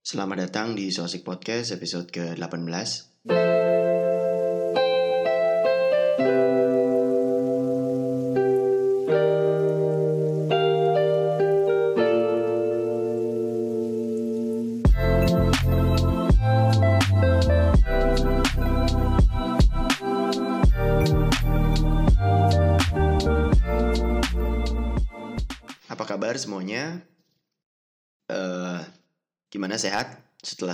Selamat datang di Sosik Podcast episode ke-18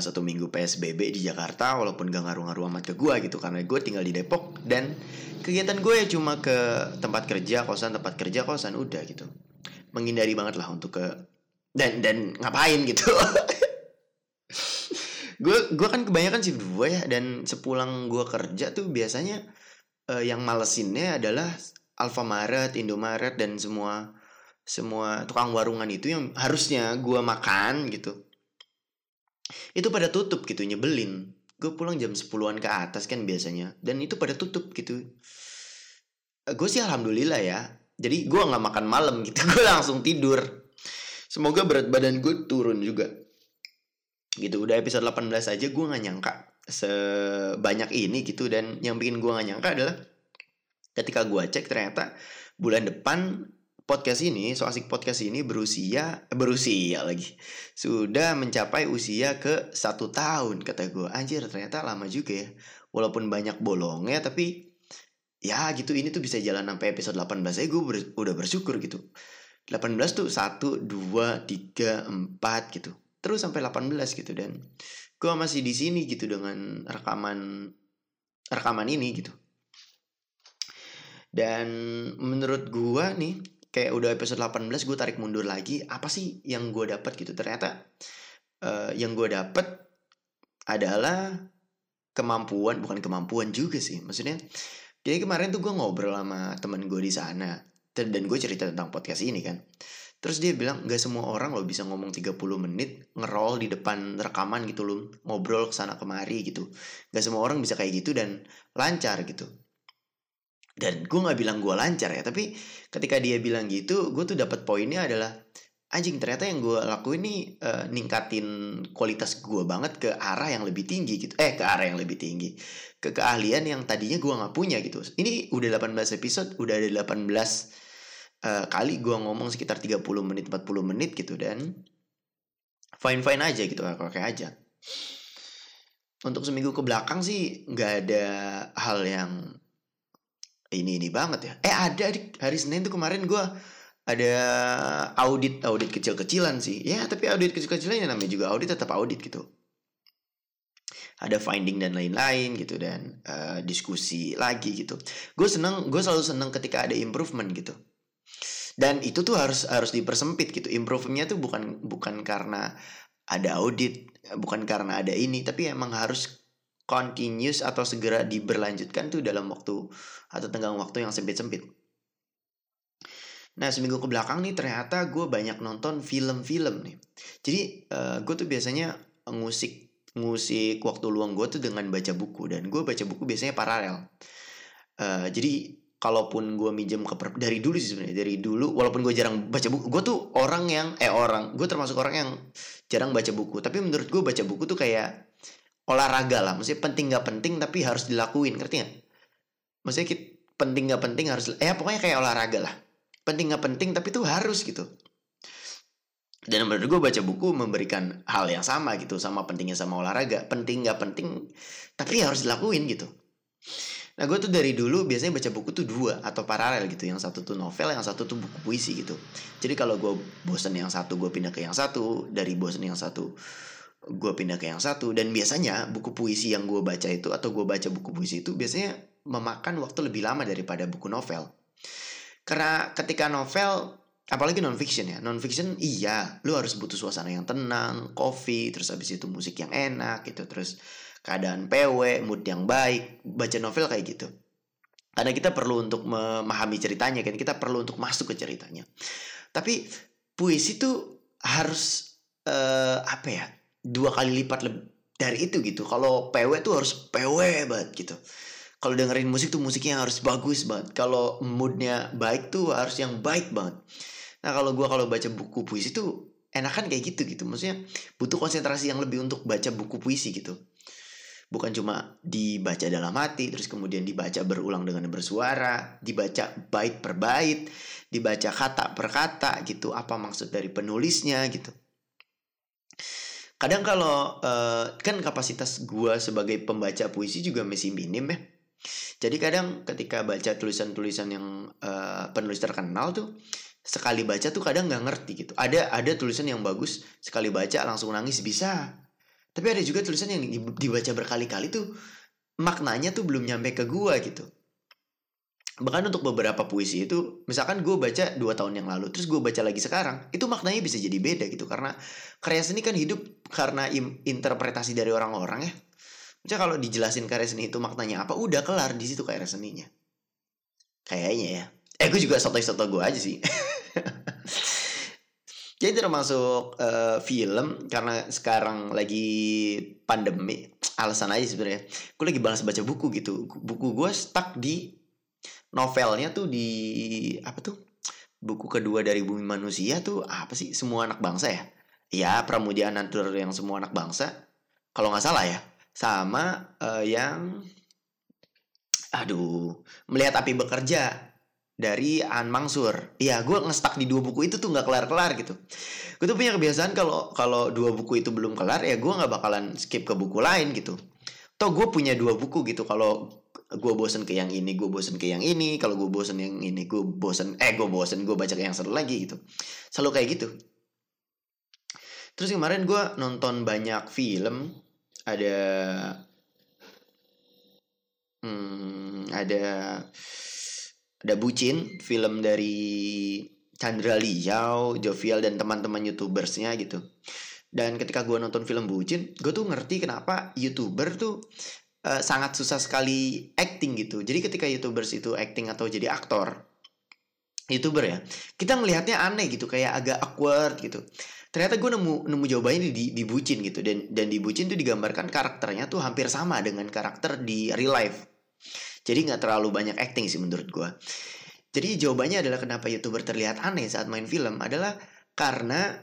satu minggu PSBB di Jakarta Walaupun gak ngaruh-ngaruh amat ke gue gitu Karena gue tinggal di Depok Dan kegiatan gue ya cuma ke tempat kerja Kosan, tempat kerja, kosan, udah gitu. Menghindari banget lah untuk ke Dan dan ngapain gitu. Gue gue kan kebanyakan shift gue ya Dan sepulang gue kerja tuh biasanya eh, Yang malesinnya adalah Alfamaret, Indomaret dan semua semua tukang warungan itu yang harusnya gue makan gitu itu pada tutup gitu nyebelin. Gue pulang jam 10-an ke atas kan biasanya dan itu pada tutup gitu. Gue sih alhamdulillah ya. Jadi gue nggak makan malam gitu gue langsung tidur. Semoga berat badan gue turun juga. Gitu udah episode 18 aja gue nggak nyangka sebanyak ini gitu dan yang bikin gue nggak nyangka adalah ketika gue cek ternyata bulan depan podcast ini, so asik podcast ini berusia berusia lagi. Sudah mencapai usia ke satu tahun kata gue anjir ternyata lama juga ya. Walaupun banyak bolongnya tapi ya gitu ini tuh bisa jalan sampai episode 18 aja. Gue ber- udah bersyukur gitu. 18 tuh 1, 2, 3, 4 gitu. Terus sampai 18 gitu dan gue masih di sini gitu dengan rekaman rekaman ini gitu. Dan menurut gue nih kayak udah episode 18 gue tarik mundur lagi apa sih yang gue dapat gitu? Ternyata eh, yang gue dapat adalah kemampuan bukan kemampuan juga sih maksudnya jadi kemarin tuh gue ngobrol sama temen gue di sana dan gue cerita tentang podcast ini kan. Terus dia bilang nggak semua orang lo bisa ngomong 30 menit ngerol di depan rekaman gitu loh ngobrol ke sana kemari gitu. Nggak semua orang bisa kayak gitu dan lancar gitu dan gue nggak bilang gue lancar ya tapi ketika dia bilang gitu gue tuh dapat poinnya adalah anjing ternyata yang gue lakuin nih eh, ningkatin kualitas gue banget ke arah yang lebih tinggi gitu. Eh ke arah yang lebih tinggi. Ke keahlian yang tadinya gue nggak punya gitu. Ini udah 18 episode udah ada 18 eh, kali gue ngomong sekitar 30 menit 40 menit gitu dan fine fine aja gitu oke aja. Untuk seminggu ke belakang sih nggak ada hal yang ini ini banget ya. Eh ada hari Senin tuh kemarin gue ada audit audit kecil-kecilan sih. Ya tapi audit kecil-kecilan yang namanya juga audit tetap audit gitu. Ada finding dan lain-lain gitu dan eh, diskusi lagi gitu. Gue seneng gue selalu seneng ketika ada improvement gitu. Dan itu tuh harus harus dipersempit gitu. Improvementnya tuh bukan bukan karena ada audit bukan karena ada ini tapi emang harus continuous atau segera diberlanjutkan tuh dalam waktu atau tenggang waktu yang sempit-sempit. Nah seminggu ke belakang nih ternyata gue banyak nonton film-film nih. Jadi eh, gue tuh biasanya ngusik ngusik waktu luang gue tuh dengan baca buku dan gue baca buku biasanya paralel. Eh, jadi kalaupun gue minjem ke per- dari dulu sih sebenarnya dari dulu walaupun gue jarang baca buku gue tuh orang yang eh orang gue termasuk orang yang jarang baca buku tapi menurut gue baca buku tuh kayak olahraga lah maksudnya penting gak penting tapi harus dilakuin ngerti gak? maksudnya kita, penting gak penting harus eh pokoknya kayak olahraga lah. Penting gak penting tapi tuh harus gitu. Dan menurut gue baca buku memberikan hal yang sama gitu sama pentingnya sama olahraga. Penting gak penting tapi harus dilakuin gitu. Nah gue tuh dari dulu biasanya baca buku tuh dua atau paralel gitu yang satu tuh novel yang satu tuh buku puisi gitu. Jadi kalau gue bosen yang satu gue pindah ke yang satu dari bosen yang satu gue pindah ke yang satu. Dan biasanya buku puisi yang gue baca itu atau gue baca buku puisi itu biasanya memakan waktu lebih lama daripada buku novel. Karena ketika novel apalagi non fiction ya non fiction iya lu harus butuh suasana yang tenang kopi terus habis itu musik yang enak gitu terus keadaan PW mood yang baik. Baca novel kayak gitu. Karena kita perlu untuk memahami ceritanya kan kita perlu untuk masuk ke ceritanya. Tapi puisi tuh harus eh, apa ya dua kali lipat dari itu gitu. Kalau PW tuh harus PW banget gitu. Kalau dengerin musik tuh musiknya harus bagus banget. Kalau moodnya baik tuh harus yang baik banget. Nah kalau gua kalau baca buku puisi tuh enakan kayak gitu gitu. Maksudnya butuh konsentrasi yang lebih untuk baca buku puisi gitu. Bukan cuma dibaca dalam hati terus kemudian dibaca berulang dengan bersuara dibaca bait per bait dibaca kata per kata gitu. Apa maksud dari penulisnya gitu kadang kalau uh, kan kapasitas gua sebagai pembaca puisi juga masih minim ya. Jadi kadang ketika baca tulisan-tulisan yang uh, penulis terkenal tuh sekali baca tuh kadang nggak ngerti gitu. Ada ada tulisan yang bagus sekali baca langsung nangis bisa. Tapi ada juga tulisan yang dibaca berkali-kali tuh maknanya tuh belum nyampe ke gua gitu. Bahkan untuk beberapa puisi itu, misalkan gue baca dua tahun yang lalu, terus gue baca lagi sekarang, itu maknanya bisa jadi beda gitu. Karena karya seni kan hidup karena interpretasi dari orang-orang ya. Misalnya kalau dijelasin karya seni itu maknanya apa, udah kelar di situ karya seninya. Kayaknya ya. Eh gue juga soto-soto gue aja sih. Jadi termasuk uh, film karena sekarang lagi pandemi, alasan aja sebenarnya. Gue lagi balas baca buku gitu. Buku gue stuck di novelnya tuh di apa tuh? Buku kedua dari Bumi Manusia tuh apa sih? Semua anak bangsa ya? Ya, Pramudia Natur yang semua anak bangsa. Kalau nggak salah ya. Sama uh, yang aduh, melihat api bekerja dari An Mangsur. Iya, gue ngestak di dua buku itu tuh nggak kelar-kelar gitu. Gue tuh punya kebiasaan kalau kalau dua buku itu belum kelar ya gue nggak bakalan skip ke buku lain gitu. Toh gue punya dua buku gitu kalau gue bosen ke yang ini gue bosen ke yang ini kalau gue bosen yang ini gue bosen eh gue bosen gue baca ke yang satu lagi gitu selalu kayak gitu terus kemarin gue nonton banyak film ada hmm, ada ada Bucin, film dari Chandra Liao, Jovial dan teman-teman youtubersnya gitu. Dan ketika gue nonton film Bucin, gue tuh ngerti kenapa youtuber tuh uh, sangat susah sekali acting gitu. Jadi ketika youtubers itu acting atau jadi aktor, youtuber ya, kita ngelihatnya aneh gitu, kayak agak awkward gitu. Ternyata gue nemu nemu jawabannya di di Bucin gitu dan dan di Bucin tuh digambarkan karakternya tuh hampir sama dengan karakter di real life jadi nggak terlalu banyak acting sih menurut gue. Jadi jawabannya adalah kenapa youtuber terlihat aneh saat main film adalah karena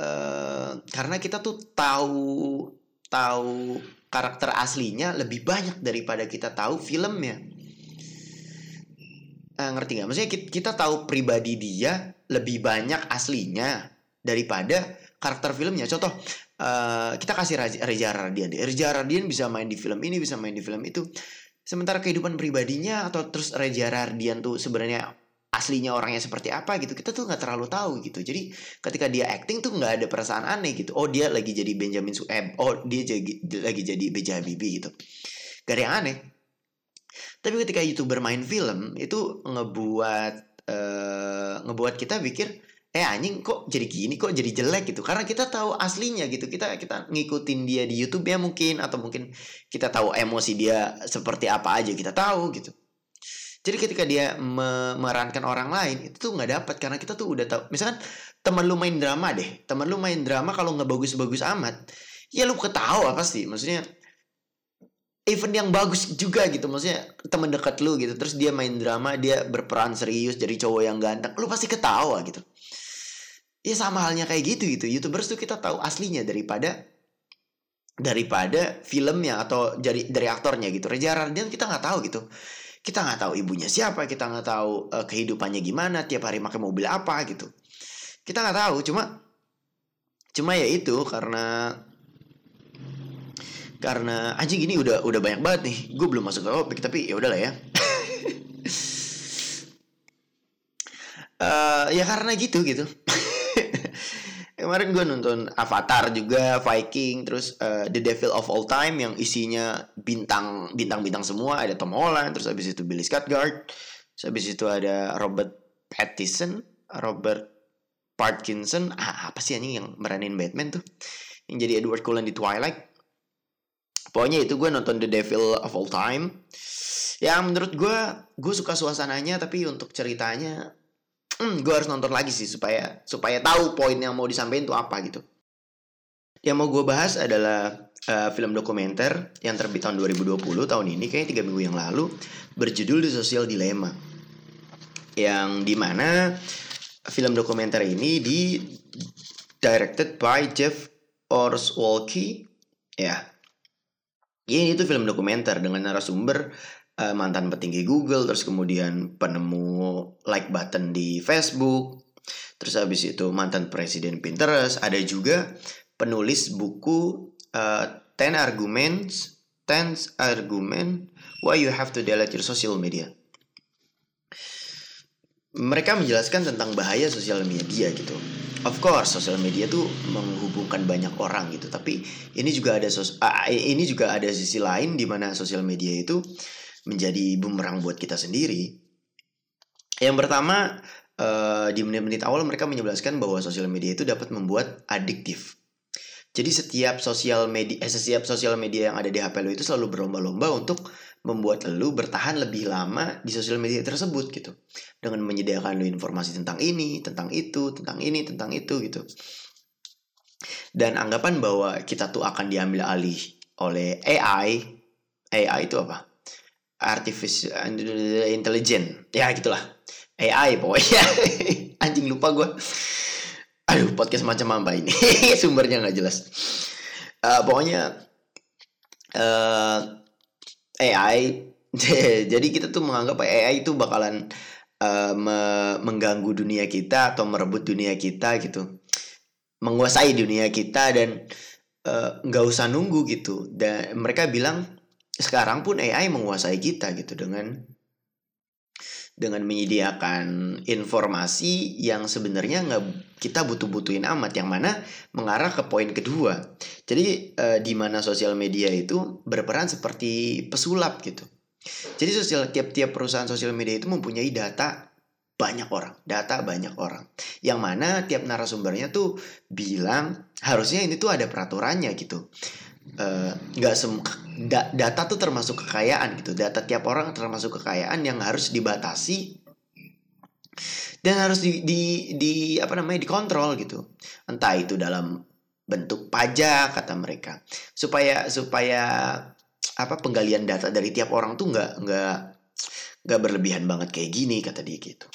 uh, karena kita tuh tahu tahu karakter aslinya lebih banyak daripada kita tahu filmnya. Uh, ngerti nggak? Maksudnya kita, kita tahu pribadi dia lebih banyak aslinya daripada karakter filmnya. Contoh, uh, kita kasih Reza Radian. Reza Radian bisa main di film ini, bisa main di film itu. Sementara kehidupan pribadinya atau terus Reza Rardian tuh sebenarnya aslinya orangnya seperti apa gitu. Kita tuh nggak terlalu tahu gitu. Jadi ketika dia acting tuh nggak ada perasaan aneh gitu. Oh dia lagi jadi Benjamin Sueb oh dia jadi, lagi jadi Beja Bibi gitu. Gak ada yang aneh. Tapi ketika youtuber main film itu ngebuat uh, ngebuat kita pikir eh anjing kok jadi gini? Kok jadi jelek? gitu. Karena kita tahu aslinya gitu. Kita kita ngikutin dia di YouTube ya mungkin atau mungkin kita tahu emosi dia seperti apa aja kita tahu gitu jadi ketika dia me memerankan orang lain itu tuh nggak dapat karena kita tuh udah tahu misalkan teman lu main drama deh teman lu main drama kalau nggak bagus-bagus amat ya lu ketawa pasti maksudnya event yang bagus juga gitu maksudnya teman dekat lu gitu terus dia main drama dia berperan serius jadi cowok yang ganteng lu pasti ketawa gitu. Ya sama halnya kayak gitu gitu youtubers tuh kita tahu aslinya daripada daripada filmnya atau dari dari aktornya gitu. Reza Radian kita nggak tahu gitu kita nggak tahu ibunya siapa kita nggak tahu uh, kehidupannya gimana tiap hari pakai mobil apa gitu. Kita nggak tahu cuma cuma ya itu karena karena anjing gini udah udah banyak banget nih. Gue belum masuk ke topik tapi ya udahlah ya. Uh, ya karena gitu gitu Kemarin gue nonton Avatar juga, Viking, terus uh, The Devil of All Time yang isinya bintang bintang-bintang semua. Ada Tom Holland, terus habis itu Billy Skarsgård, terus habis itu ada Robert Pattinson, Robert Parkinson, ah, apa sih anjing yang meranin Batman tuh? Yang jadi Edward Cullen di Twilight. Pokoknya itu gue nonton The Devil of All Time. Ya menurut gue, gue suka suasananya tapi untuk ceritanya hmm, gue harus nonton lagi sih supaya supaya tahu poin yang mau disampaikan itu apa gitu. Yang mau gue bahas adalah uh, film dokumenter yang terbit tahun 2020 tahun ini kayaknya tiga minggu yang lalu berjudul The Social Dilemma. Yang di mana film dokumenter ini di directed by Jeff Orswalky. Ya. Ini itu film dokumenter dengan narasumber uh, mantan petinggi Google terus kemudian penemu like button di Facebook. Terus habis itu mantan presiden Pinterest. Ada juga penulis buku uh, 10 arguments 10 argument why you have to delete your social media. Mereka menjelaskan tentang bahaya sosial media gitu. Of course sosial media tuh menghubungkan banyak orang gitu. Tapi ini juga ada sos uh, ini juga ada sisi lain di mana sosial media itu menjadi bumerang buat kita sendiri. Yang pertama uh, di menit-menit awal mereka menjelaskan bahwa sosial media itu dapat membuat adiktif. Jadi setiap sosial media eh, setiap sosial media yang ada di HP lo itu selalu berlomba-lomba untuk membuat lo bertahan lebih lama di sosial media tersebut gitu. Dengan menyediakan lo informasi tentang ini tentang itu tentang ini tentang itu gitu. Dan anggapan bahwa kita tuh akan diambil alih oleh AI AI itu apa artificial intelligence ya gitulah. AI pokoknya anjing lupa gue aduh podcast macam apa ini. Sumbernya nggak jelas. Uh, pokoknya uh, AI jadi kita tuh menganggap AI itu bakalan uh, me mengganggu dunia kita atau merebut dunia kita gitu. Menguasai dunia kita dan eh, nggak uh, usah nunggu gitu. Dan mereka bilang sekarang pun AI menguasai kita gitu dengan dengan menyediakan informasi yang sebenarnya nggak kita butuh-butuhin amat yang mana mengarah ke poin kedua. Jadi eh, di mana sosial media itu berperan seperti pesulap gitu. Jadi sosial tiap-tiap perusahaan sosial media itu mempunyai data banyak orang data banyak orang. Yang mana tiap narasumbernya tuh bilang harusnya ini tuh ada peraturannya gitu nggak uh, sem da data tuh termasuk kekayaan gitu. Data tiap orang termasuk kekayaan yang harus dibatasi dan harus di, di di apa namanya dikontrol gitu. Entah itu dalam bentuk pajak kata mereka. Supaya supaya apa penggalian data dari tiap orang tuh nggak nggak nggak berlebihan banget kayak gini kata dia gitu.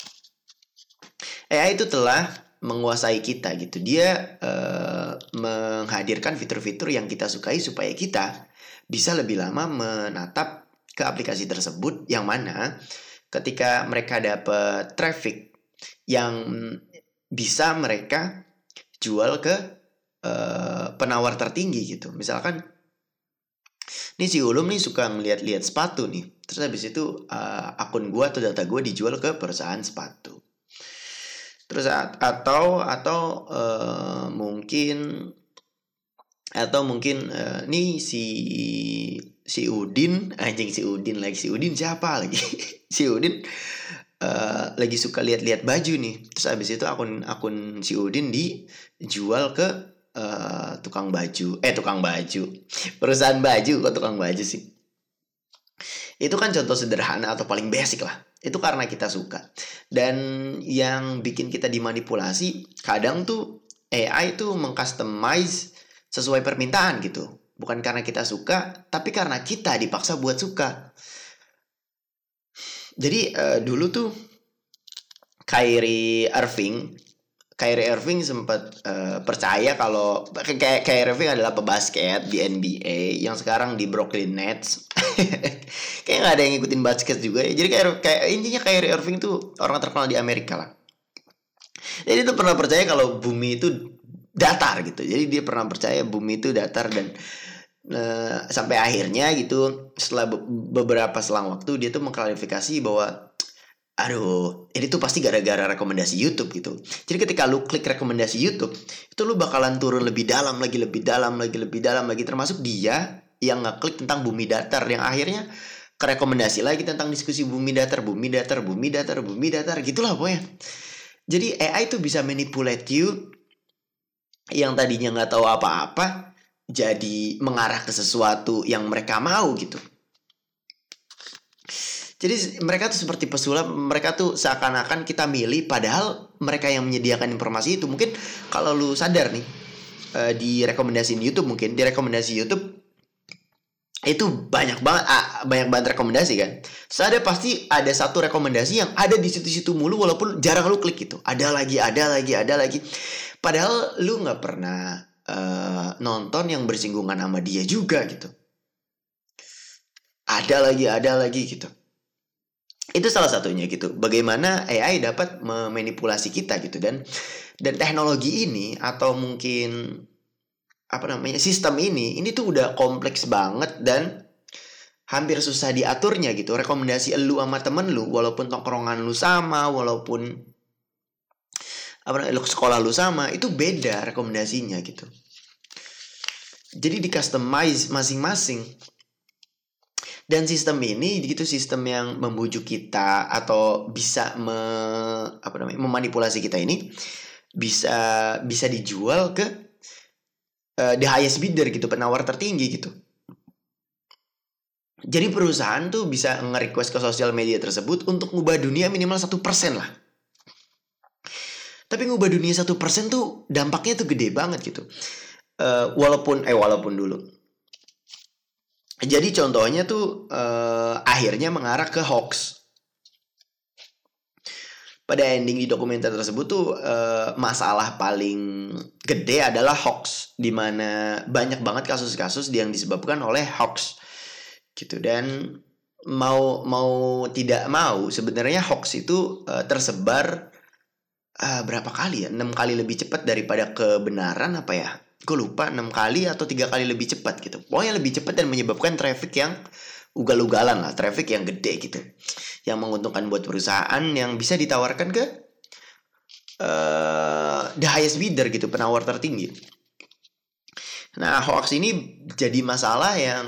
AI itu telah menguasai kita gitu. Dia uh, menghadirkan fitur-fitur yang kita sukai supaya kita bisa lebih lama menatap ke aplikasi tersebut yang mana ketika mereka dapat traffic yang bisa mereka jual ke uh, penawar tertinggi gitu. Misalkan ini si Ulum nih suka ngeliat-liat sepatu nih. Terus habis itu uh, akun gua atau data gua dijual ke perusahaan sepatu terus atau atau uh, mungkin atau mungkin uh, nih si si Udin anjing si Udin lagi si Udin siapa lagi? Si Udin uh, lagi suka lihat-lihat baju nih. Terus abis itu akun akun si Udin dijual ke uh, tukang baju. Eh tukang baju. Perusahaan baju kok tukang baju sih? Itu kan contoh sederhana atau paling basic lah itu karena kita suka. Dan yang bikin kita dimanipulasi kadang tuh AI itu mengcustomize sesuai permintaan gitu. Bukan karena kita suka tapi karena kita dipaksa buat suka. Jadi uh, dulu tuh Kyrie Irving Kyrie Irving sempat uh, percaya kalau kayak Kyrie Irving adalah pebasket di NBA yang sekarang di Brooklyn Nets. kayak nggak ada yang ngikutin basket juga ya. Jadi kayak kayak intinya Kyrie Irving tuh orang terkenal di Amerika lah. Jadi itu pernah percaya kalau bumi itu datar gitu. Jadi dia pernah percaya bumi itu datar dan uh, sampai akhirnya gitu setelah beberapa selang waktu dia tuh mengklarifikasi bahwa aduh ini tuh pasti gara-gara rekomendasi YouTube gitu. Jadi ketika lu klik rekomendasi YouTube itu lu bakalan turun lebih dalam lagi lebih dalam lagi lebih dalam lagi. Termasuk dia yang ngeklik tentang bumi datar yang akhirnya ke rekomendasi lagi tentang diskusi bumi datar bumi datar bumi datar bumi datar. Gitulah pokoknya. Jadi AI itu bisa manipulate you yang tadinya nggak tahu apa-apa jadi mengarah ke sesuatu yang mereka mau gitu jadi mereka tuh seperti pesulap, mereka tuh seakan-akan kita milih padahal mereka yang menyediakan informasi itu mungkin kalau lu sadar nih uh, di rekomendasi YouTube mungkin di rekomendasi YouTube itu banyak banget ah, banyak banget rekomendasi kan. So, ada pasti ada satu rekomendasi yang ada di situ-situ mulu walaupun jarang lu klik itu. Ada lagi, ada lagi, ada lagi. Padahal lu nggak pernah uh, nonton yang bersinggungan sama dia juga gitu. Ada lagi, ada lagi gitu. Itu salah satunya gitu. Bagaimana AI dapat memanipulasi kita gitu dan dan teknologi ini atau mungkin apa namanya sistem ini ini tuh udah kompleks banget dan hampir susah diaturnya gitu. Rekomendasi lu sama temen lu walaupun tongkrongan lu sama walaupun apa namanya sekolah lu sama itu beda rekomendasinya gitu. Jadi di customize masing-masing dan sistem ini gitu sistem yang membujuk kita atau bisa me, apa namanya memanipulasi kita ini bisa bisa dijual ke uh, the highest bidder gitu, penawar tertinggi gitu. Jadi perusahaan tuh bisa nge-request ke sosial media tersebut untuk ngubah dunia minimal satu persen lah. Tapi ngubah dunia satu persen tuh dampaknya tuh gede banget gitu. Uh, walaupun eh walaupun dulu. Jadi contohnya tuh uh, akhirnya mengarah ke hoax. Pada ending di dokumenter tersebut tuh uh, masalah paling gede adalah hoax di mana banyak banget kasus-kasus yang disebabkan oleh hoax. Gitu dan mau mau tidak mau sebenarnya hoax itu uh, tersebar uh, berapa kali ya? Enam kali lebih cepat daripada kebenaran apa ya gue lupa enam kali atau tiga kali lebih cepat gitu. Pokoknya lebih cepat dan menyebabkan traffic yang ugal-ugalan lah traffic yang gede gitu. Yang menguntungkan buat perusahaan yang bisa ditawarkan ke uh, the highest bidder gitu penawar tertinggi. Nah hoax ini jadi masalah yang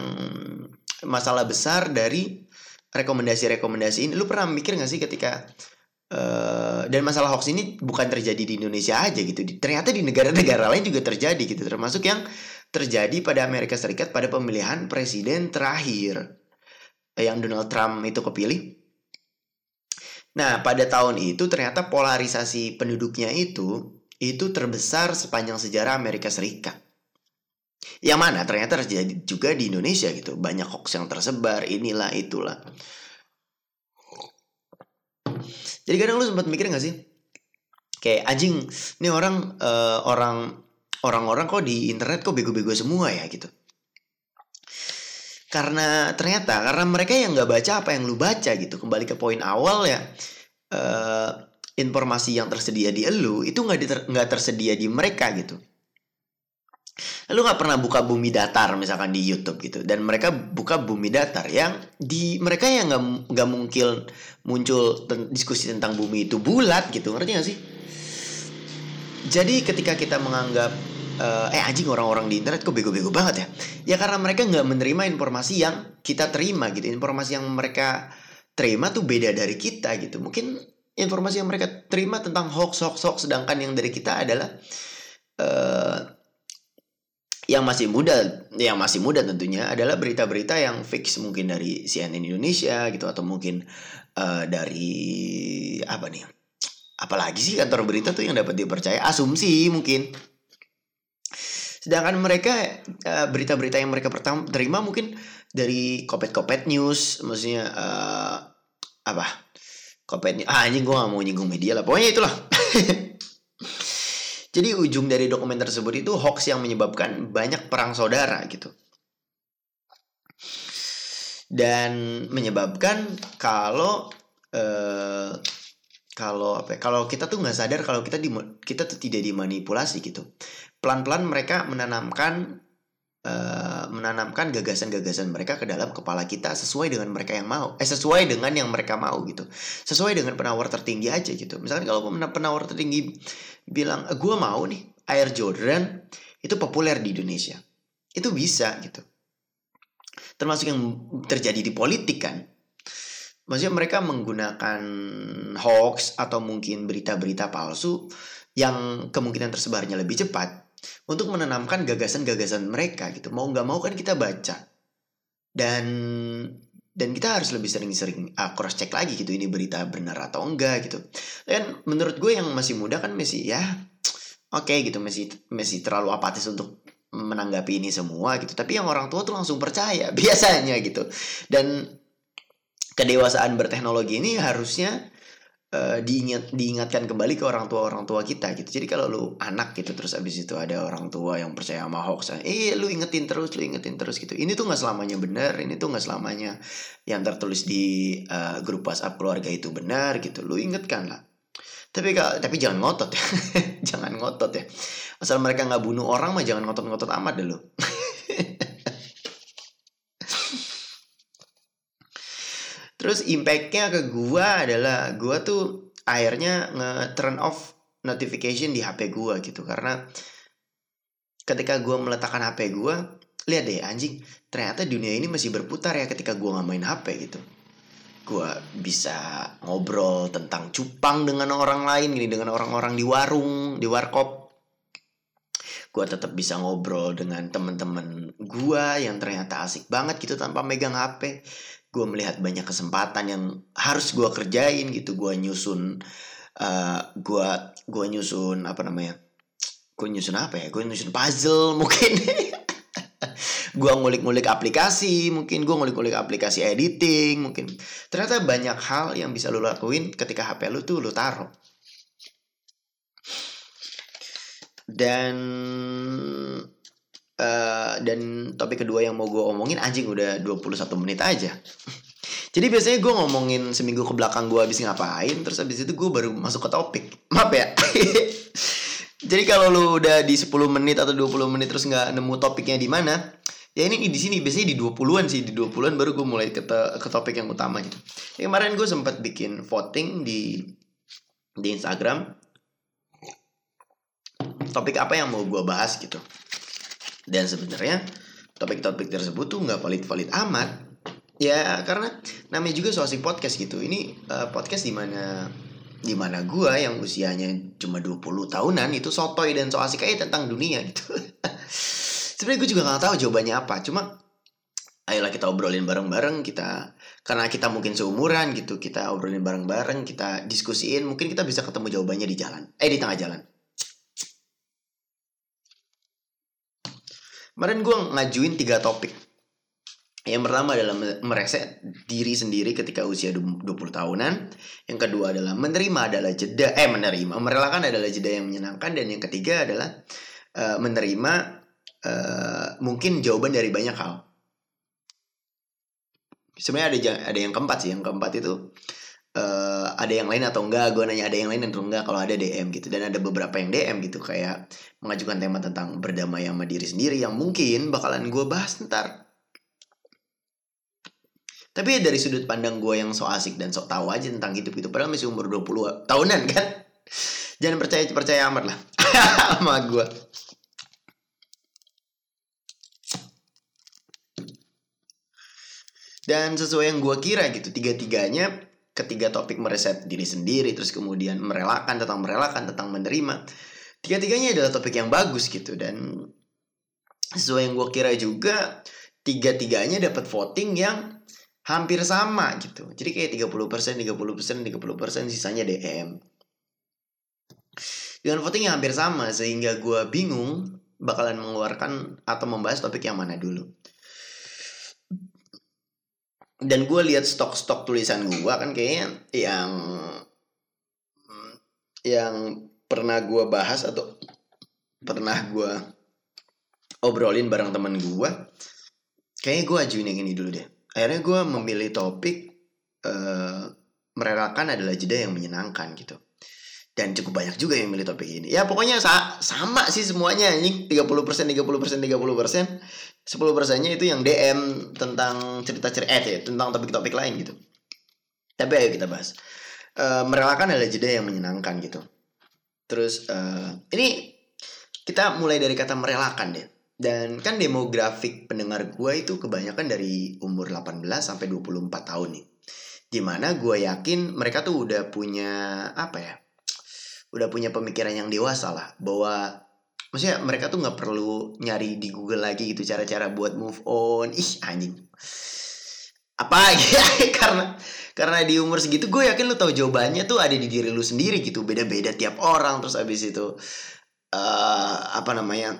masalah besar dari rekomendasi-rekomendasi ini. Lu pernah mikir gak sih ketika Uh, dan masalah hoax ini bukan terjadi di Indonesia aja gitu. Ternyata di negara-negara lain juga terjadi gitu. Termasuk yang terjadi pada Amerika Serikat pada pemilihan presiden terakhir yang Donald Trump itu kepilih. Nah, pada tahun itu ternyata polarisasi penduduknya itu itu terbesar sepanjang sejarah Amerika Serikat. Yang mana ternyata terjadi juga di Indonesia gitu. Banyak hoax yang tersebar, inilah itulah. Jadi kadang lu sempat mikir gak sih? Kayak anjing, ini orang uh, orang orang-orang kok di internet kok bego-bego semua ya? Gitu. Karena ternyata karena mereka yang nggak baca apa yang lu baca gitu. Kembali ke poin awal ya uh, informasi yang tersedia di elu itu nggak nggak tersedia di mereka gitu lu nggak pernah buka bumi datar misalkan di YouTube gitu. Dan mereka buka bumi datar yang di mereka yang nggak nggak mungkin muncul ten, diskusi tentang bumi itu bulat gitu. Ngerti gak sih? Jadi ketika kita menganggap uh, eh anjing orang-orang di internet kok bego-bego banget ya? Ya karena mereka nggak menerima informasi yang kita terima gitu. Informasi yang mereka terima tuh beda dari kita gitu. Mungkin informasi yang mereka terima tentang hoax hoax hoax sedangkan yang dari kita adalah uh, yang masih muda yang masih muda tentunya adalah berita-berita yang fix mungkin dari CNN Indonesia gitu atau mungkin uh, dari apa nih apalagi sih kantor berita tuh yang dapat dipercaya asumsi mungkin Sedangkan mereka uh, berita-berita yang mereka pertama terima mungkin dari kopet-kopet news, maksudnya uh, apa? Kopet ah anjing gue gak mau nyinggung media lah. Pokoknya itulah. Jadi ujung dari dokumen tersebut itu hoax yang menyebabkan banyak perang saudara gitu. Dan menyebabkan kalau uh, kalau apa ya, kalau kita tuh nggak sadar kalau kita di kita tuh tidak dimanipulasi gitu pelan-pelan mereka menanamkan uh, menanamkan gagasan-gagasan mereka ke dalam kepala kita sesuai dengan mereka yang mau. Eh sesuai dengan yang mereka mau gitu. Sesuai dengan penawar tertinggi aja gitu. Misalkan kalau penawar tertinggi bilang eh, gue mau nih Air Jordan itu populer di Indonesia. Itu bisa gitu. Termasuk yang terjadi di politik kan. Maksudnya mereka menggunakan hoax atau mungkin berita-berita palsu yang kemungkinan tersebarnya lebih cepat untuk menanamkan gagasan-gagasan mereka gitu. Mau nggak mau kan kita baca. Dan dan kita harus lebih sering-sering uh, cross check lagi gitu ini berita benar atau enggak gitu. Dan menurut gue yang masih muda kan masih ya oke okay, gitu masih masih terlalu apatis untuk menanggapi ini semua gitu tapi yang orang tua tuh langsung percaya biasanya gitu dan kedewasaan berteknologi ini harusnya uh, diingat diingatkan kembali ke orang tua orang tua kita gitu. Jadi kalau lu anak gitu terus abis itu ada orang tua yang percaya sama hoax eh lu ingetin terus lu ingetin terus gitu. Ini tuh nggak selamanya benar ini tuh nggak selamanya yang tertulis di uh, grup WhatsApp keluarga itu benar gitu. Lu ingetkan lah. Tapi tapi jangan ngotot ya. Jangan ngotot ya. Asal mereka nggak bunuh orang mah jangan ngotot-ngotot amat deh lu terus impactnya ke gua adalah gua tuh akhirnya nge turn off notification di HP gua gitu. Karena ketika gua meletakkan HP gua lihat deh anjing ternyata dunia ini masih berputar ya ketika gua nggak main HP gitu. Gue bisa ngobrol tentang cupang dengan orang lain gini dengan orang-orang di warung di warkop. Gue tetap bisa ngobrol dengan temen-temen gue yang ternyata asik banget gitu tanpa megang HP gue melihat banyak kesempatan yang harus gue kerjain gitu. Gue nyusun uh, gue gue nyusun apa namanya? Gue nyusun apa ya? Gue nyusun puzzle mungkin. Gue ngulik-ngulik aplikasi mungkin. Gue ngulik-ngulik aplikasi editing mungkin. Ternyata banyak hal yang bisa lo lakuin ketika HP lu tuh lo taruh. Dan uh, dan topik kedua yang mau gue omongin anjing udah 21 menit aja. Jadi biasanya gue ngomongin seminggu ke belakang gue habis ngapain terus habis itu gue baru masuk ke topik. Maaf ya. Jadi kalau lu udah di 10 menit atau 20 menit terus nggak nemu topiknya di mana ya ini di sini biasanya di 20-an sih di 20-an baru gue mulai ke, ke topik yang utama gitu. Ya, kemarin gue sempat bikin voting di di Instagram. Topik apa yang mau gue bahas gitu dan sebenarnya topik-topik tersebut tuh nggak valid-valid amat. Ya karena namanya juga soal podcast gitu. Ini uh, podcast di mana di mana gue yang usianya cuma 20 tahunan itu sotoy dan so asik aja tentang dunia gitu. Sebenarnya gue juga nggak tahu jawabannya apa. Cuma ayolah kita obrolin bareng-bareng. Kita karena kita mungkin seumuran gitu kita obrolin bareng-bareng kita diskusiin. Mungkin kita bisa ketemu jawabannya di jalan. Eh di tengah jalan kemarin gue ngajuin tiga topik yang pertama adalah mereset diri sendiri ketika usia 20 tahunan. Yang kedua adalah menerima adalah jeda eh menerima, merelakan adalah jeda yang menyenangkan dan yang ketiga adalah uh, menerima uh, mungkin jawaban dari banyak hal. Sebenarnya ada ada yang keempat sih, yang keempat itu uh, ada yang lain atau enggak? Gue nanya ada yang lain atau enggak? Kalau ada DM gitu dan ada beberapa yang DM gitu kayak mengajukan tema tentang berdamai sama diri sendiri yang mungkin bakalan gue bahas ntar. Tapi dari sudut pandang gue yang so asik dan sok tahu aja tentang hidup itu padahal masih umur 20 tahunan kan. Jangan percaya percaya amat lah sama gue. Dan sesuai yang gue kira gitu, tiga-tiganya ketiga topik mereset diri sendiri, terus kemudian merelakan tentang merelakan tentang menerima. Tiga-tiganya adalah topik yang bagus gitu dan sesuai yang gue kira juga tiga-tiganya dapat voting yang hampir sama gitu. Jadi kayak 30%, 30%, 30%, sisanya DM. Dengan voting yang hampir sama sehingga gue bingung bakalan mengeluarkan atau membahas topik yang mana dulu dan gue lihat stok-stok tulisan gue kan kayaknya yang yang pernah gue bahas atau pernah gue obrolin bareng temen gue kayaknya gue ajuin yang ini dulu deh. Akhirnya gue memilih topik uh, merelakan adalah jeda yang menyenangkan gitu dan cukup banyak juga yang milih topik ini. Ya pokoknya sa sama sih semuanya. Ini 30% 30% 30% 10 persennya itu yang DM tentang cerita-cerita eh tentang topik-topik lain gitu. Tapi ayo kita bahas. Uh, merelakan adalah jeda yang menyenangkan gitu. Terus uh, ini kita mulai dari kata merelakan deh. Dan kan demografik pendengar gue itu kebanyakan dari umur 18 sampai 24 tahun nih. Di mana gue yakin mereka tuh udah punya apa ya udah punya pemikiran yang dewasa lah bahwa maksudnya mereka tuh nggak perlu nyari di Google lagi gitu cara-cara buat move on. Ih anjing. Apa? Ya karena karena di umur segitu gue yakin lu tahu jawabannya tuh ada di diri lu sendiri gitu. Beda-beda tiap orang terus abis itu uh, apa namanya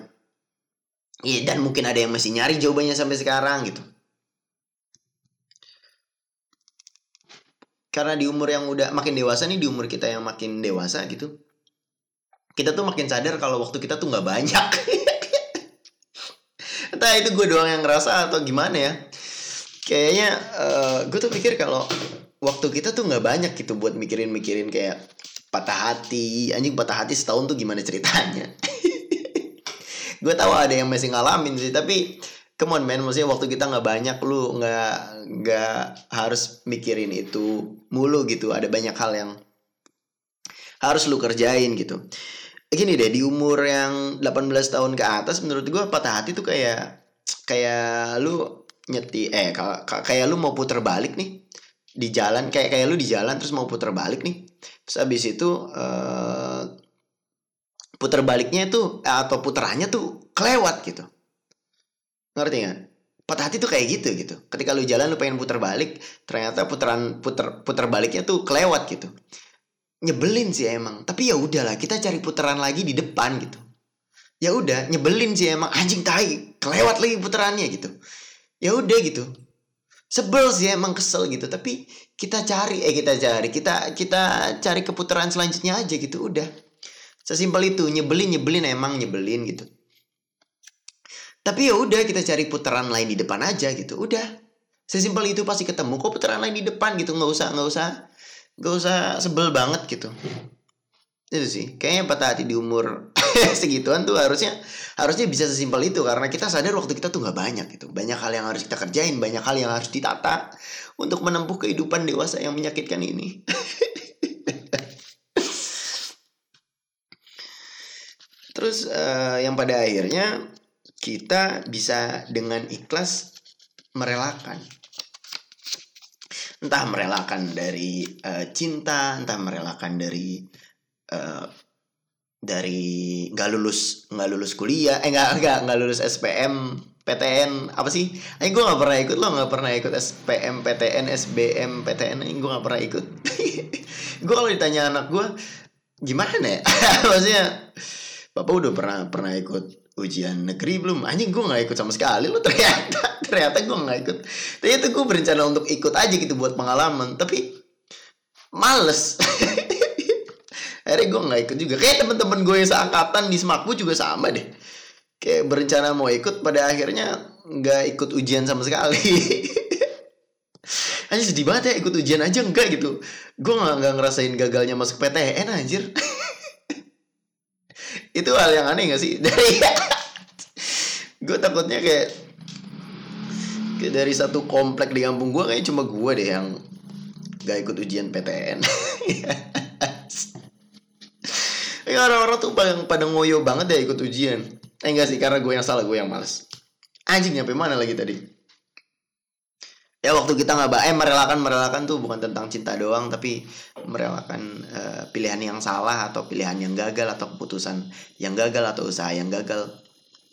Iya dan mungkin ada yang masih nyari jawabannya sampai sekarang gitu. Karena di umur yang udah makin dewasa nih di umur kita yang makin dewasa gitu, kita tuh makin sadar kalau waktu kita tuh nggak banyak. Entah itu gue doang yang ngerasa atau gimana ya. Kayaknya uh, gue tuh pikir kalau waktu kita tuh nggak banyak gitu buat mikirin-mikirin kayak patah hati anjing patah hati setahun tuh gimana ceritanya gue tahu ada yang masih ngalamin sih tapi come on maksudnya waktu kita nggak banyak lu nggak nggak harus mikirin itu mulu gitu. Ada banyak hal yang harus lu kerjain gitu. Gini deh di umur yang 18 tahun ke atas menurut gue patah hati tuh kayak kayak lu nyeti eh kayak lu mau puter balik nih di jalan kayak kayak lu di jalan terus mau puter balik nih. Terus abis itu uh, puter baliknya itu atau puterannya tuh kelewat gitu. Ngerti nggak patah hati tuh kayak gitu gitu. Ketika lu jalan lu pengen puter balik ternyata puteran puter puter baliknya tuh kelewat gitu. Nyebelin sih emang. Tapi ya udahlah kita cari putaran lagi di depan gitu. Ya udah nyebelin sih emang. Anjing tai kelewat lagi puterannya gitu. Ya udah gitu. Sebel sih emang kesel gitu. Tapi kita cari eh kita cari kita kita cari keputaran selanjutnya aja gitu. Udah. Sesimpel itu, nyebelin nyebelin emang nyebelin gitu. Tapi ya udah kita cari putaran lain di depan aja gitu. Udah. Sesimpel itu pasti ketemu kok putaran lain di depan gitu. nggak usah nggak usah nggak usah sebel banget gitu. Itu sih. Kayaknya patah hati di umur segituan tuh harusnya harusnya bisa sesimpel itu karena kita sadar waktu kita tuh nggak banyak gitu. Banyak hal yang harus kita kerjain, banyak hal yang harus ditata untuk menempuh kehidupan dewasa yang menyakitkan ini. Terus uh, yang pada akhirnya kita bisa dengan ikhlas merelakan. Entah merelakan dari uh, cinta, entah merelakan dari uh, dari nggak lulus nggak lulus kuliah, eh nggak nggak nggak lulus SPM, PTN apa sih? Eh gue nggak pernah ikut lo nggak pernah ikut SPM, PTN, SBM, PTN, ini gue nggak pernah ikut. gue kalau ditanya anak gue gimana ya? Maksudnya Bapak udah pernah pernah ikut ujian negeri belum? Anjing gue nggak ikut sama sekali lo ternyata ternyata gue nggak ikut. Ternyata gue berencana untuk ikut aja gitu buat pengalaman, tapi males. Akhirnya gue nggak ikut juga. Kayak temen-temen gue yang seangkatan di Semakbu juga sama deh. Kayak berencana mau ikut, pada akhirnya nggak ikut ujian sama sekali. Anjir sedih banget ya ikut ujian aja enggak gitu. Gue nggak ngerasain gagalnya masuk PTN anjir itu hal yang aneh gak sih? Dari gue takutnya kayak, kayak dari satu komplek di kampung gue kayak cuma gue deh yang gak ikut ujian PTN ya orang-orang tuh pada, pada ngoyo banget deh ikut ujian. Eh enggak sih karena gue yang salah gue yang males. Anjing nyampe mana lagi tadi ya waktu kita nggak eh merelakan merelakan tuh bukan tentang cinta doang tapi merelakan uh, pilihan yang salah atau pilihan yang gagal atau keputusan yang gagal atau usaha yang gagal.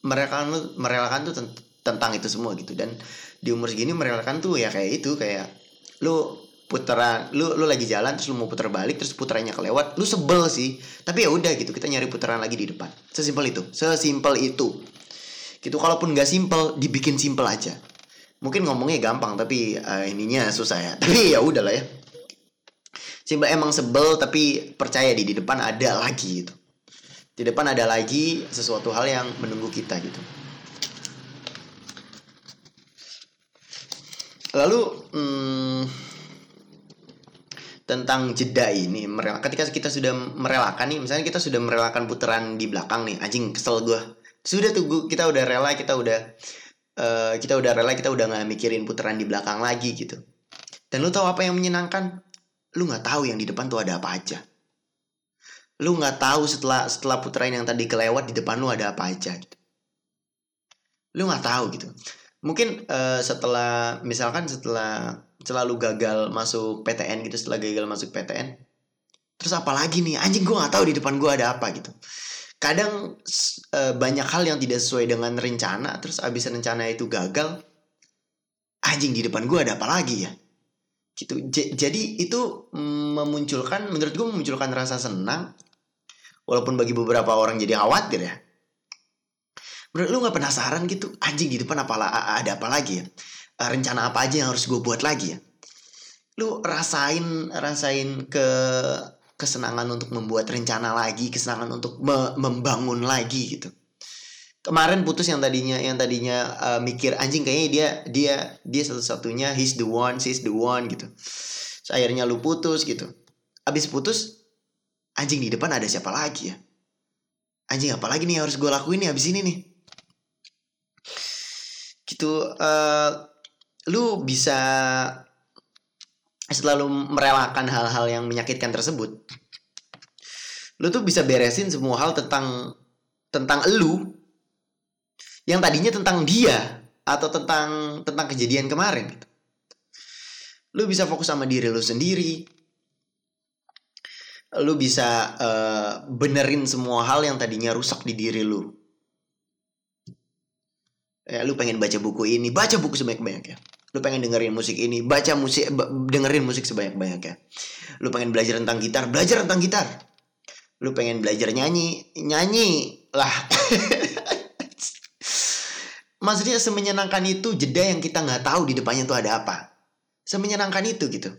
Merelakan merelakan tuh tentang itu semua gitu. Dan di umur segini merelakan tuh ya kayak itu kayak lu putaran lu lu lagi jalan terus lu mau putar balik terus puterannya kelewat lu sebel sih. Tapi ya udah gitu kita nyari putaran lagi di depan. Sesimpel itu sesimpel itu. Gitu kalaupun nggak simpel dibikin simpel aja mungkin ngomongnya gampang tapi uh, ininya susah ya. Tapi ya udahlah ya. Simpel emang sebel tapi percaya di di depan ada lagi gitu. Di depan ada lagi sesuatu hal yang menunggu kita gitu. Lalu hmm, tentang jeda ini ketika kita sudah merelakan nih misalnya kita sudah merelakan putaran di belakang nih anjing kesel gue sudah tuh kita udah rela kita udah uh, kita udah rela kita udah nggak mikirin putaran di belakang lagi gitu. Dan lu tahu apa yang menyenangkan? Lu nggak tahu yang di depan tuh ada apa aja. Lu nggak tahu setelah setelah putaran yang tadi kelewat di depan lu ada apa aja gitu. Lu nggak tahu gitu. Mungkin uh, setelah misalkan setelah selalu gagal masuk PTN gitu setelah gagal masuk PTN terus apa lagi nih? Anjing gue nggak tahu di depan gue ada apa gitu kadang uh, banyak hal yang tidak sesuai dengan rencana terus abis rencana itu gagal anjing di depan gue ada apa lagi ya? Gitu. J jadi itu memunculkan menurut gue memunculkan rasa senang walaupun bagi beberapa orang jadi khawatir ya. Lu nggak penasaran gitu anjing di depan apa ada apa lagi ya? Uh, rencana apa aja yang harus gue buat lagi ya? Lu rasain rasain ke kesenangan untuk membuat rencana lagi kesenangan untuk me membangun lagi gitu. Kemarin putus yang tadinya yang tadinya uh, mikir anjing kayaknya dia dia dia satu-satunya he's the one she's the one gitu. So, akhirnya lu putus gitu. Abis putus anjing di depan ada siapa lagi ya? Anjing apa lagi nih harus gue lakuin nih abis ini nih? Gitu uh, lu bisa selalu merelakan hal-hal yang menyakitkan tersebut lu tuh bisa beresin semua hal tentang tentang lu yang tadinya tentang dia atau tentang tentang kejadian kemarin gitu. Lu bisa fokus sama diri lu sendiri. Lu bisa uh, benerin semua hal yang tadinya rusak di diri lu. Ya, lu pengen baca buku ini, baca buku sebanyak-banyaknya lu pengen dengerin musik ini baca musik dengerin musik sebanyak banyaknya lu pengen belajar tentang gitar belajar tentang gitar. Lu pengen belajar nyanyi nyanyi lah. Maksudnya semenyenangkan itu jeda yang kita nggak tahu di depannya tuh ada apa. Semenyenangkan itu gitu.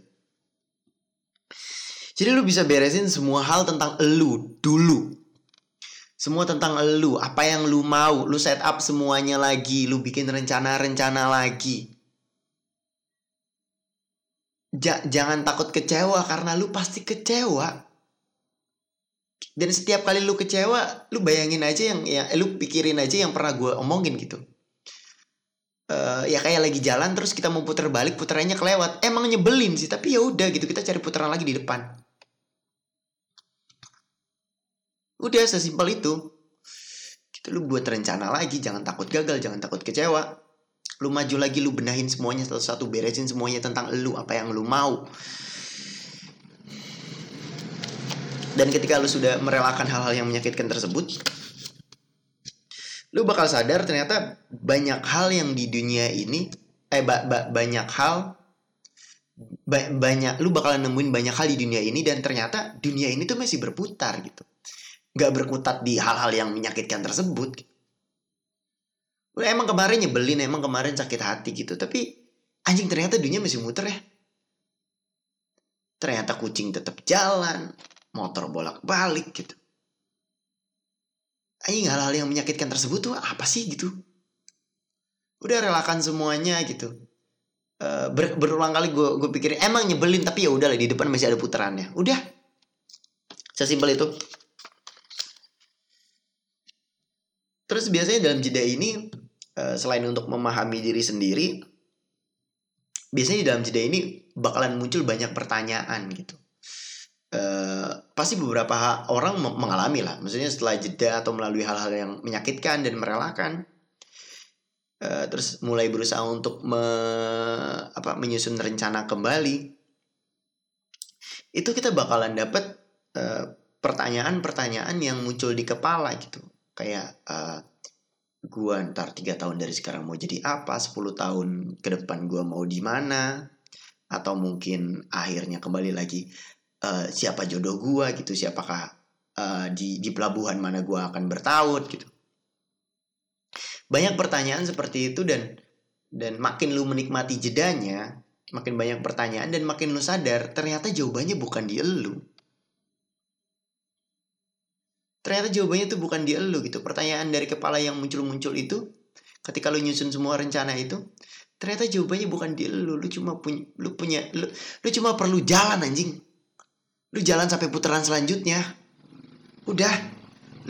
Jadi lu bisa beresin semua hal tentang lu dulu. Semua tentang lu apa yang lu mau lu set up semuanya lagi lu bikin rencana-rencana lagi ja, jangan takut kecewa karena lu pasti kecewa. Dan setiap kali lu kecewa lu bayangin aja yang ya eh, lu pikirin aja yang pernah gue omongin gitu. Uh, ya kayak lagi jalan terus kita mau putar balik putarannya kelewat. Emang nyebelin sih tapi ya udah gitu kita cari putaran lagi di depan. Udah sesimpel itu. Gitu lu buat rencana lagi jangan takut gagal jangan takut kecewa lu maju lagi lu benahin semuanya satu-satu beresin semuanya tentang lu apa yang lu mau. Dan ketika lu sudah merelakan hal-hal yang menyakitkan tersebut lu bakal sadar ternyata banyak hal yang di dunia ini eh ba ba banyak hal ba banyak lu bakalan nemuin banyak hal di dunia ini dan ternyata dunia ini tuh masih berputar gitu. Nggak berkutat di hal-hal yang menyakitkan tersebut. gitu Udah emang kemarin nyebelin, emang kemarin sakit hati gitu. Tapi anjing ternyata dunia masih muter ya. Ternyata kucing tetap jalan, motor bolak-balik gitu. Anjing hal-hal yang menyakitkan tersebut tuh apa sih gitu. Udah relakan semuanya gitu. Uh, ber berulang kali gue gue pikirin emang nyebelin tapi ya udah di depan masih ada putarannya. Udah. Sesimpel itu. Terus biasanya dalam jeda ini Eh, selain untuk memahami diri sendiri biasanya di dalam jeda ini bakalan muncul banyak pertanyaan gitu. Uh, pasti beberapa orang mengalami lah. Maksudnya setelah jeda atau melalui hal-hal yang menyakitkan dan merelakan uh, terus mulai berusaha untuk me, apa menyusun rencana kembali itu kita bakalan dapat pertanyaan-pertanyaan yang muncul di kepala gitu. Kayak uh, gua ntar tiga tahun dari sekarang mau jadi apa 10 tahun ke depan gua mau di mana atau mungkin akhirnya kembali lagi uh, siapa jodoh gua gitu siapakah uh, di di pelabuhan mana gua akan bertaut gitu. Banyak pertanyaan seperti itu dan dan makin lu menikmati jedanya makin banyak pertanyaan dan makin lu sadar ternyata jawabannya bukan di elu ternyata jawabannya tuh bukan di elu gitu. Pertanyaan dari kepala yang muncul-muncul itu ketika lu nyusun semua rencana itu ternyata jawabannya bukan di elu. Lu cuma punya lu punya lu, lu cuma perlu jalan anjing. Lu jalan sampai putaran selanjutnya. Udah.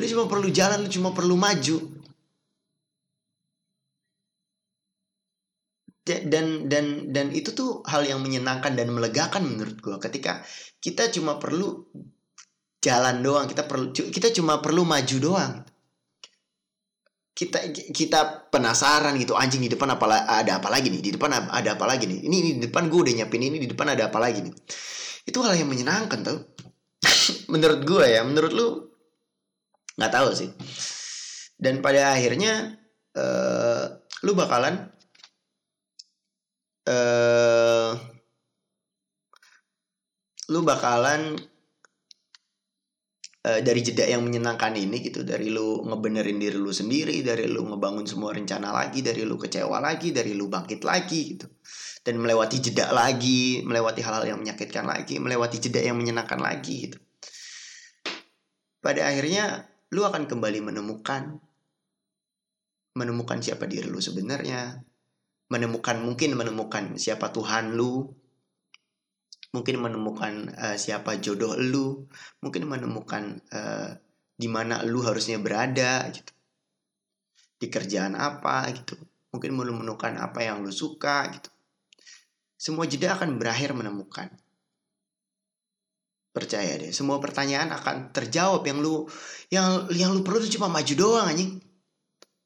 Lu cuma perlu jalan lu cuma perlu maju. Dan dan dan itu tuh hal yang menyenangkan dan melegakan menurut gue ketika kita cuma perlu jalan doang. Kita perlu kita cuma perlu maju doang. Kita kita penasaran gitu anjing di depan apa ada apa lagi nih? Di depan ada apa lagi nih? Ini, ini di depan gue udah nyiapin ini di depan ada apa lagi nih? Itu hal yang menyenangkan tau. Menurut gue ya menurut lu nggak tahu sih. Dan pada akhirnya uh, lu bakalan uh, lu bakalan uh, dari jeda yang menyenangkan ini gitu. Dari lu ngebenerin diri lu sendiri dari lu ngebangun semua rencana lagi dari lu kecewa lagi dari lu bangkit lagi gitu. Dan melewati jeda lagi melewati hal-hal yang menyakitkan lagi melewati jeda yang menyenangkan lagi gitu. Pada akhirnya lu akan kembali menemukan menemukan siapa diri lu sebenarnya menemukan mungkin menemukan siapa Tuhan lu mungkin menemukan uh, siapa jodoh lu. Mungkin menemukan uh, di mana lu harusnya berada gitu. Di kerjaan apa gitu. Mungkin menemukan apa yang lu suka gitu. Semua jeda akan berakhir menemukan. Percaya deh semua pertanyaan akan terjawab. Yang lu yang yang lu perlu cuma maju doang anjing.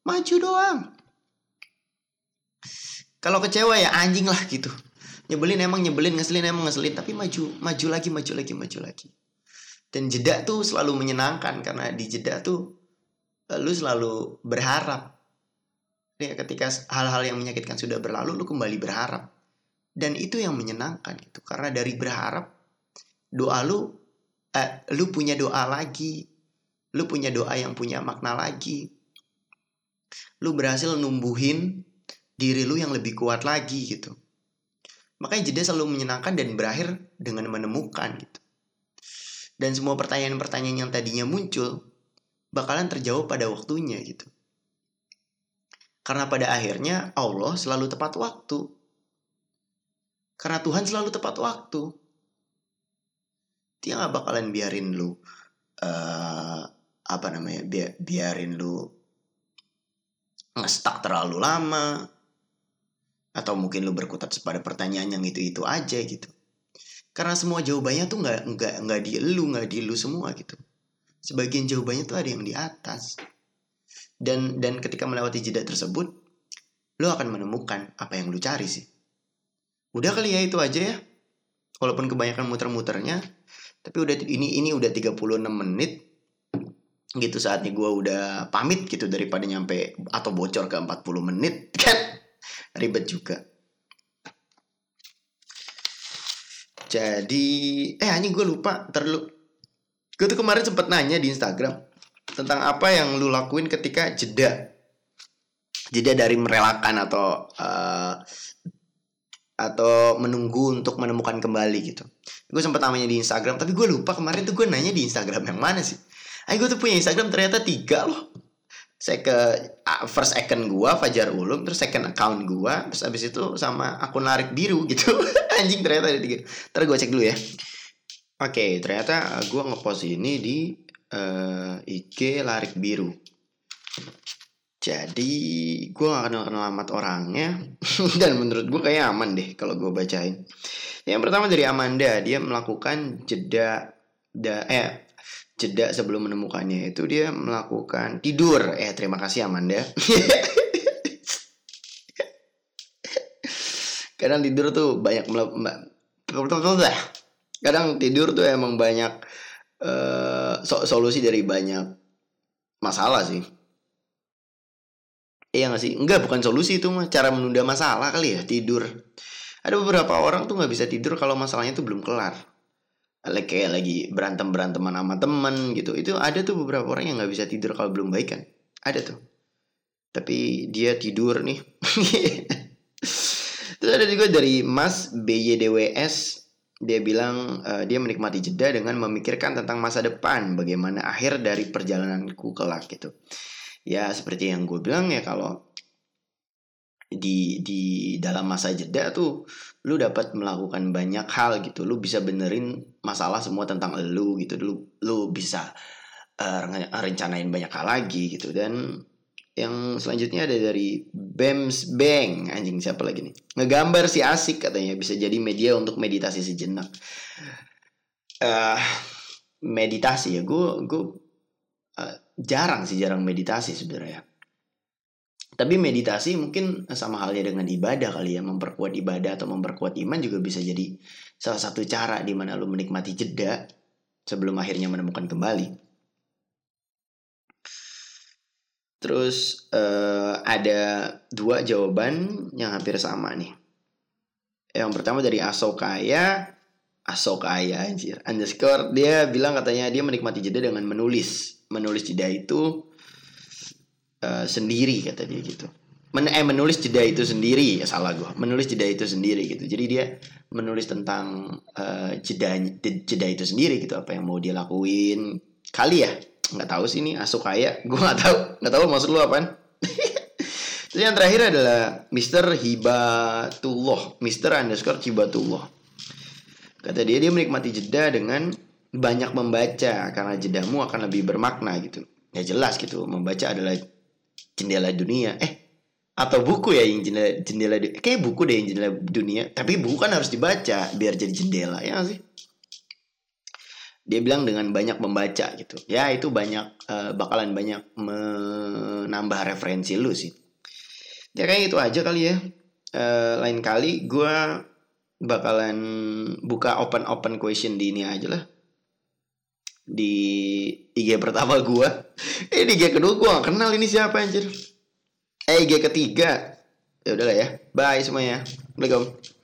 Maju doang. Kalau kecewa ya anjing lah gitu nyebelin emang nyebelin ngeselin emang ngeselin. Tapi maju maju lagi maju lagi maju lagi. Dan jeda tuh selalu menyenangkan karena di jeda tuh eh, lu selalu berharap. Ya ketika hal-hal yang menyakitkan sudah berlalu lu kembali berharap. Dan itu yang menyenangkan gitu. Karena dari berharap doa lu eh, lu punya doa lagi. Lu punya doa yang punya makna lagi. Lu berhasil numbuhin diri lu yang lebih kuat lagi gitu Makanya jeda selalu menyenangkan dan berakhir dengan menemukan gitu. Dan semua pertanyaan-pertanyaan yang tadinya muncul bakalan terjawab pada waktunya gitu. Karena pada akhirnya Allah selalu tepat waktu. Karena Tuhan selalu tepat waktu. Dia gak bakalan biarin lu uh, apa namanya bi biarin lu ngestak terlalu lama atau mungkin lu berkutat pada pertanyaan yang itu itu aja gitu. Karena semua jawabannya tuh nggak nggak nggak di lu nggak di lu semua gitu. Sebagian jawabannya tuh ada yang di atas. Dan dan ketika melewati jeda tersebut lu akan menemukan apa yang lu cari sih. Udah kali ya itu aja ya. Walaupun kebanyakan muter-muternya tapi udah ini ini udah 36 menit. Gitu saatnya gue udah pamit gitu daripada nyampe atau bocor ke 40 menit. Kan ribet juga. Jadi eh anjing gue lupa terlalu gue tuh kemarin sempet nanya di Instagram tentang apa yang lu lakuin ketika jeda. Jeda dari merelakan atau uh, atau menunggu untuk menemukan kembali gitu. Gue sempet namanya di Instagram tapi gue lupa kemarin tuh gue nanya di Instagram yang mana sih. Ayo gue tuh punya Instagram ternyata tiga loh saya ke first account gua Fajar Ulum terus second account gua terus abis itu sama akun larik biru gitu. Anjing ternyata ada tiga. Ntar gua cek dulu ya. Oke okay, ternyata gua ngepost ini di uh, eh, IG larik biru. Jadi gua gak kenal kenal amat orangnya dan menurut gua kayak aman deh kalau gua bacain. Yang pertama dari Amanda dia melakukan jeda da, eh jeda sebelum menemukannya itu dia melakukan tidur. Eh terima kasih Amanda. Kadang tidur tuh banyak Kadang tidur tuh emang banyak uh, solusi dari banyak masalah sih. Iya gak sih? Enggak, bukan solusi itu mah. Cara menunda masalah kali ya, tidur. Ada beberapa orang tuh nggak bisa tidur kalau masalahnya tuh belum kelar kayak lagi berantem beranteman sama temen gitu. Itu ada tuh beberapa orang yang nggak bisa tidur kalau belum baik kan? Ada tuh. Tapi dia tidur nih. Terus ada juga dari Mas BYDWS dia bilang uh, dia menikmati jeda dengan memikirkan tentang masa depan. Bagaimana akhir dari perjalananku kelak gitu. Ya seperti yang gue bilang ya kalau di di dalam masa jeda tuh lu dapat melakukan banyak hal gitu. Lu bisa benerin masalah semua tentang lu gitu. Lu lu bisa uh, rencanain banyak hal lagi gitu. Dan yang selanjutnya ada dari Bems Bang anjing siapa lagi nih? Ngegambar si asik katanya. Bisa jadi media untuk meditasi sejenak. Uh, meditasi ya. Gue gue uh, jarang sih jarang meditasi sebenarnya tapi meditasi mungkin sama halnya dengan ibadah kali ya, memperkuat ibadah atau memperkuat iman juga bisa jadi salah satu cara di mana lu menikmati jeda sebelum akhirnya menemukan kembali. Terus uh, ada dua jawaban yang hampir sama nih. Yang pertama dari Asokaya, Asokaya anjir underscore dia bilang katanya dia menikmati jeda dengan menulis menulis jeda itu uh, sendiri kata dia gitu. Men eh menulis jeda itu sendiri ya salah gua. Menulis jeda itu sendiri gitu. Jadi dia menulis tentang uh, jeda jeda itu sendiri gitu. Apa yang mau dia lakuin. Kali ya? Nggak tahu sih ini. Asokaya gua nggak tahu. Nggak tahu maksud lu apaan. Terus yang terakhir adalah Mr. Hibatullah. Mr. underscore Hibatullah. Kata dia dia menikmati jeda dengan banyak membaca. Karena jedamu akan lebih bermakna gitu. Ya jelas gitu, membaca adalah jendela dunia. Eh, atau buku ya yang jendela jendela kayak buku deh yang jendela dunia, tapi buku kan harus dibaca biar jadi jendela ya sih. Dia bilang dengan banyak membaca gitu. Ya itu banyak uh, bakalan banyak menambah referensi lu sih. Ya kayak itu aja kali ya. Uh, lain kali gue bakalan buka open open question di ini aja lah di IG pertama gua. Eh di IG kedua gua gak kenal ini siapa anjir. Eh IG ketiga. Ya udahlah ya. Bye semuanya. Assalamualaikum